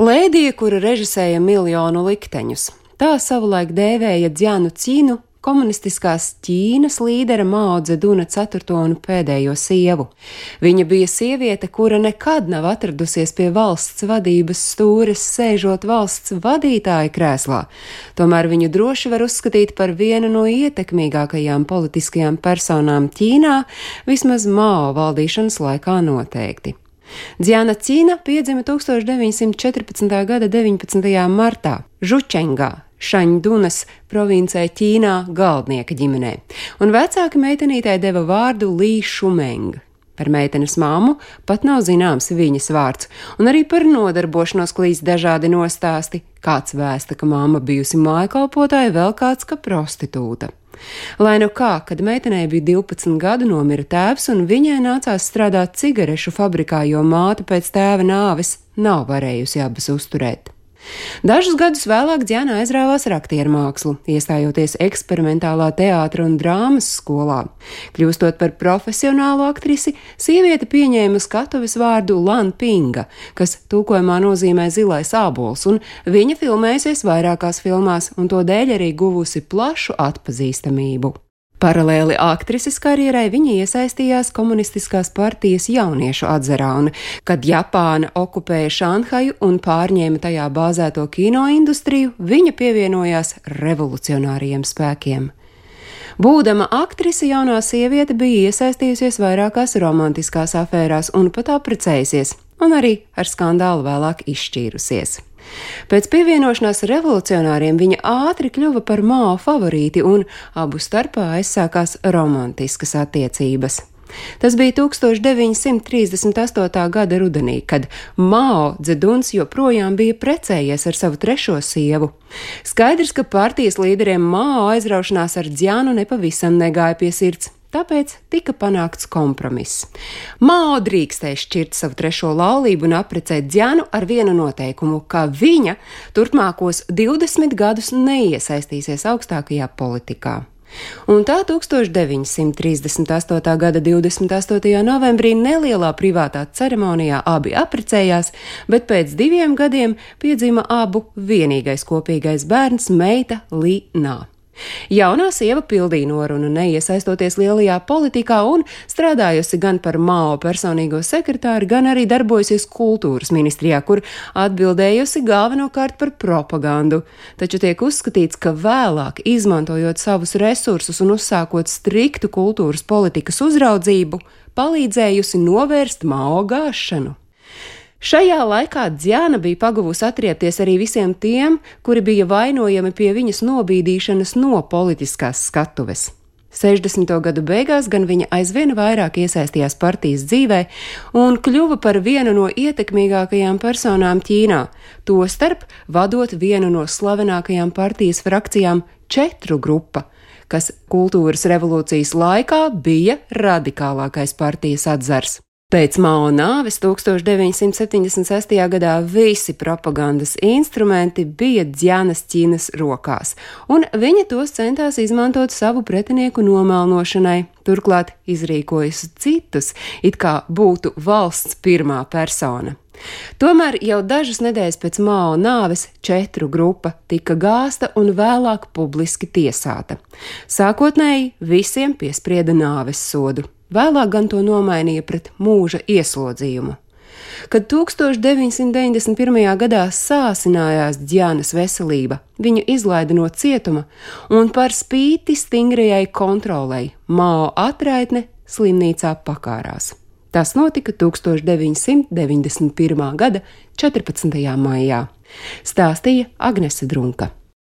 Lēdija, kura režisēja miljonu likteņus, tā savulaik dēvēja Dzianu Cīnu, komunistiskās Ķīnas līdera Mao Dzeduna ceturto un pēdējo sievu. Viņa bija sieviete, kura nekad nav atradusies pie valsts vadības stūres, sēžot valsts vadītāja krēslā. Tomēr viņu droši var uzskatīt par vienu no ietekmīgākajām politiskajām personām Ķīnā, vismaz Mao valdīšanas laikā noteikti. Dziana Cīna piedzima 1914. gada 19. martā Žučengā, Šandunas provincē Ķīnā galdnieka ģimenē, un vecāka meitenītei deva vārdu Lī Šumeng. Par meitenes māmu pat nav zināms viņas vārds, un arī par nodarbošanos klīst dažādi nostāsti. Kāds vēsta, ka māma bijusi mājkalpotāja, vēl kāds, ka prostitūta. Lai nu kā, kad meitenei bija 12 gadu, nomira tēvs, un viņai nācās strādāt cigarešu fabrikā, jo māte pēc tēva nāves nav varējusi abas uzturēt. Dažus gadus vēlāk Džana aizrāvās ar aktieru mākslu, iestājoties eksperimentālā teātra un drāmas skolā. Kļūstot par profesionālu aktrisi, sieviete pieņēma skatuves vārdu Lan Pinga, kas tūkojumā nozīmē zilais ābols, un viņa filmējusies vairākās filmās, un to dēļ arī guvusi plašu atpazīstamību. Paralēli aktrises karjerai viņa iesaistījās komunistiskās partijas jauniešu atzarā, un, kad Japāna okupēja Šanhaju un pārņēma tajā bāzēto kino industriju, viņa pievienojās revolucionāriem spēkiem. Būdama aktrise, jaunā sieviete bija iesaistījusies vairākās romantiskās afērās un pat apprecējusies, un arī ar skandālu vēlāk izšķīrusies. Pēc pievienošanās revolucionāriem viņa ātri kļuva par Mao favorīti un abu starpā aizsākās romantiskas attiecības. Tas bija 1938. gada rudenī, kad Mao Dzeduns joprojām bija precējies ar savu trešo sievu. Skaidrs, ka partijas līderiem Mao aizraušanās ar Dziānu nepavisam negāja pie sirds. Tāpēc tika panākts kompromiss. Mao drīkstēja šķirt savu trešo laulību un apprecēt Dzianu ar vienu noteikumu, ka viņa turpmākos 20 gadus neiesaistīsies augstākajā politikā. Un tā 1938. gada 28. novembrī nelielā privātā ceremonijā abi apprecējās, bet pēc diviem gadiem piedzima abu vienīgais kopīgais bērns meita Līna. Jaunā sieva pildīja norunu, neiesaistoties lielajā politikā un strādājusi gan par Mao personīgo sekretāru, gan arī darbojusies kultūras ministrijā, kur atbildējusi galvenokārt par propagandu. Taču tiek uzskatīts, ka vēlāk, izmantojot savus resursus un uzsākot striktu kultūras politikas uzraudzību, palīdzējusi novērst Mao gāšanu. Šajā laikā Dziana bija pagavusi atriepties arī visiem tiem, kuri bija vainojami pie viņas nobīdīšanas no politiskās skatuves. 60. gadu beigās gan viņa aizvien vairāk iesaistījās partijas dzīvē un kļuva par vienu no ietekmīgākajām personām Ķīnā, tostarp vadot vienu no slavenākajām partijas frakcijām - četru grupa, kas kultūras revolūcijas laikā bija radikālākais partijas atzars. Pēc Mao nāves 1976. gadā visi propagandas instrumenti bija Džanas Ķīnas rokās, un viņa tos centās izmantot savu pretinieku nomelnošanai, turklāt izrīkojusi citus, it kā būtu valsts pirmā persona. Tomēr jau dažas nedēļas pēc Mao nāves četru grupa tika gāsta un vēlāk publiski tiesāta. Sākotnēji visiem piesprieda nāves sodu vēlāk gan to nomainīja pret mūža ieslodzījumu. Kad 1991. gadā sāsinājās Džānas veselība, viņu izlaida no cietuma, un par spīti stingrajai kontrolei Mao atraitne slimnīcā pakārās. Tas notika 1991. gada 14. maijā, stāstīja Agnese Drunka.